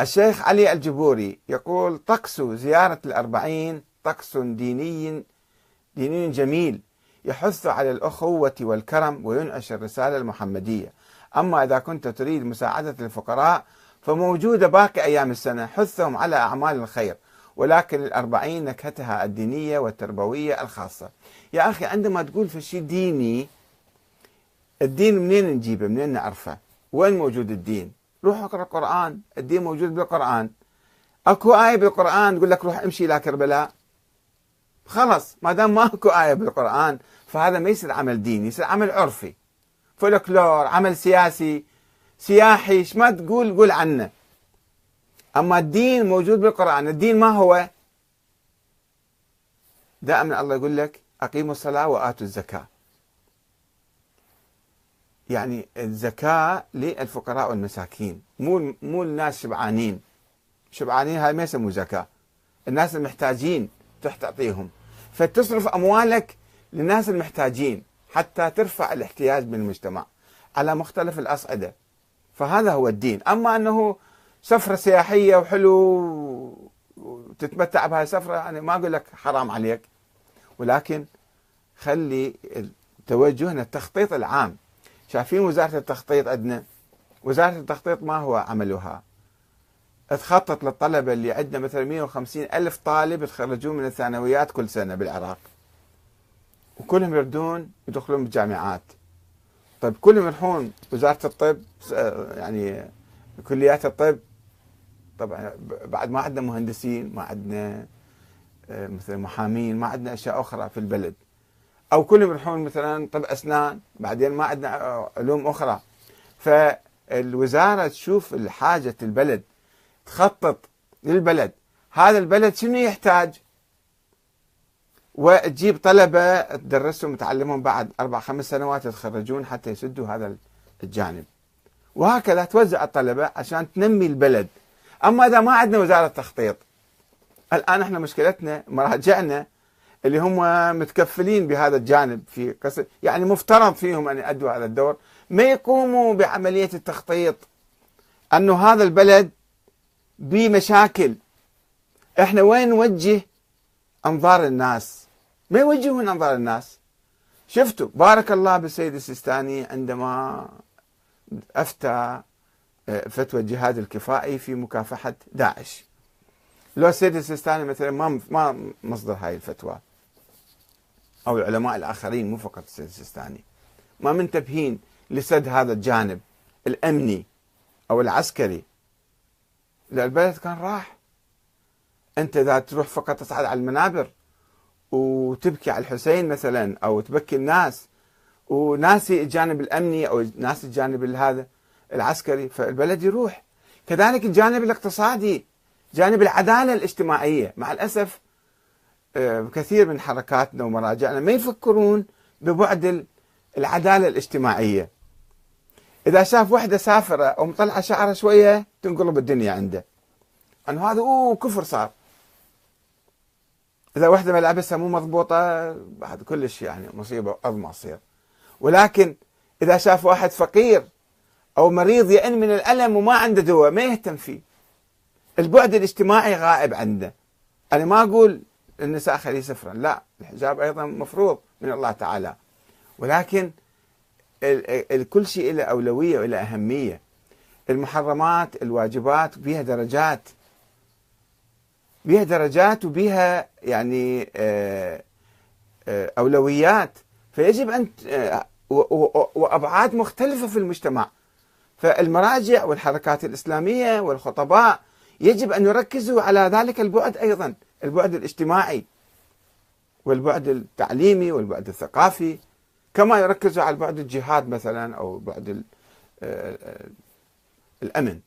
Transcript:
الشيخ علي الجبوري يقول طقس زيارة الأربعين طقس ديني ديني جميل يحث على الأخوة والكرم وينعش الرسالة المحمدية. أما إذا كنت تريد مساعدة الفقراء فموجودة باقي أيام السنة حثهم على أعمال الخير ولكن الأربعين نكهتها الدينية والتربوية الخاصة. يا أخي عندما تقول في شيء ديني الدين منين نجيبه؟ منين نعرفه؟ وين موجود الدين؟ روح اقرأ القرآن الدين موجود بالقرآن. اكو آية بالقرآن تقول لك روح امشي إلى كربلاء. خلص ما دام ما اكو آية بالقرآن فهذا ما يصير عمل ديني يصير عمل عرفي. فولكلور عمل سياسي سياحي إيش ما تقول قول عنه. أما الدين موجود بالقرآن الدين ما هو؟ دائما الله يقول لك أقيموا الصلاة وآتوا الزكاة. يعني الزكاه للفقراء والمساكين. مو مو الناس شبعانين. شبعانين هاي ما يسموا زكاه الناس المحتاجين تروح تعطيهم. فتصرف أموالك للناس المحتاجين حتى ترفع الاحتياج من المجتمع على مختلف الأصعدة. فهذا هو الدين. أما أنه سفرة سياحية وحلو وتتمتع بهاي السفرة يعني ما أقول لك حرام عليك. ولكن خلي توجهنا التخطيط العام. شايفين وزارة التخطيط عندنا؟ وزارة التخطيط ما هو عملها. تخطط للطلبة اللي عندنا مثلا 150 ألف طالب يتخرجون من الثانويات كل سنة بالعراق. وكلهم يردون يدخلون بالجامعات. طيب كلهم يروحون وزارة الطب يعني كليات الطب. طبعا بعد ما عندنا مهندسين ما عندنا آه، مثلا محامين ما عندنا أشياء أخرى في البلد. أو كلهم يروحون مثلا طب أسنان بعدين ما عندنا علوم أخرى. فالوزارة تشوف الحاجة البلد تخطط للبلد. هذا البلد شنو يحتاج؟ وتجيب طلبة تدرسهم وتعلمهم بعد أربع خمس سنوات يتخرجون حتى يسدوا هذا الجانب. وهكذا توزع الطلبة عشان تنمي البلد. أما إذا ما عندنا وزارة تخطيط الآن إحنا مشكلتنا مراجعنا اللي هم متكفلين بهذا الجانب في قصر يعني مفترض فيهم أن يؤدوا هذا الدور. ما يقوموا بعملية التخطيط؟ أنه هذا البلد بمشاكل. إحنا وين نوجه أنظار الناس؟ ما يوجهون أنظار الناس. شفتوا بارك الله بالسيد السيستاني عندما أفتى آه، فتوى الجهاد الكفائي في مكافحة داعش. لو السيد السيستاني مثلا ما ما مصدر هاي الفتوى. أو العلماء الآخرين مو فقط السيد السيستاني ما منتبهين لسد هذا الجانب الأمني أو العسكري. البلد كان راح. أنت إذا تروح فقط تصعد على المنابر وتبكي على الحسين مثلا أو تبكي الناس وناسي الجانب الأمني أو ناسي الجانب هذا العسكري فالبلد يروح. كذلك الجانب الاقتصادي جانب العدالة الاجتماعية. مع الأسف آه، كثير من حركاتنا ومراجعنا ما يفكرون ببعد العدالة الاجتماعية. إذا شاف وحدة سافرة أو مطلعة شعره شوية تنقلب الدنيا عنده. أنه هذا أوه كفر صار. إذا وحدة ملابسها مو مضبوطة بعد كلش يعني مصيبة عظمى تصير. ولكن إذا شاف واحد فقير أو مريض يئن من الألم وما عنده دواء ما يهتم فيه. البعد الاجتماعي غائب عنده. أنا ما أقول النساء خلي سفرا. لا الحجاب أيضا مفروض من الله تعالى. ولكن كل شيء له أولوية وله أهمية. المحرمات الواجبات بها درجات. بها درجات وبها يعني آه، آه، أولويات. فيجب أن آه، وأبعاد مختلفة في المجتمع. فالمراجع والحركات الإسلامية والخطباء يجب أن يركزوا على ذلك البعد أيضا. البعد الاجتماعي والبعد التعليمي والبعد الثقافي كما يركزوا على بعد الجهاد مثلا أو بعد الأمن.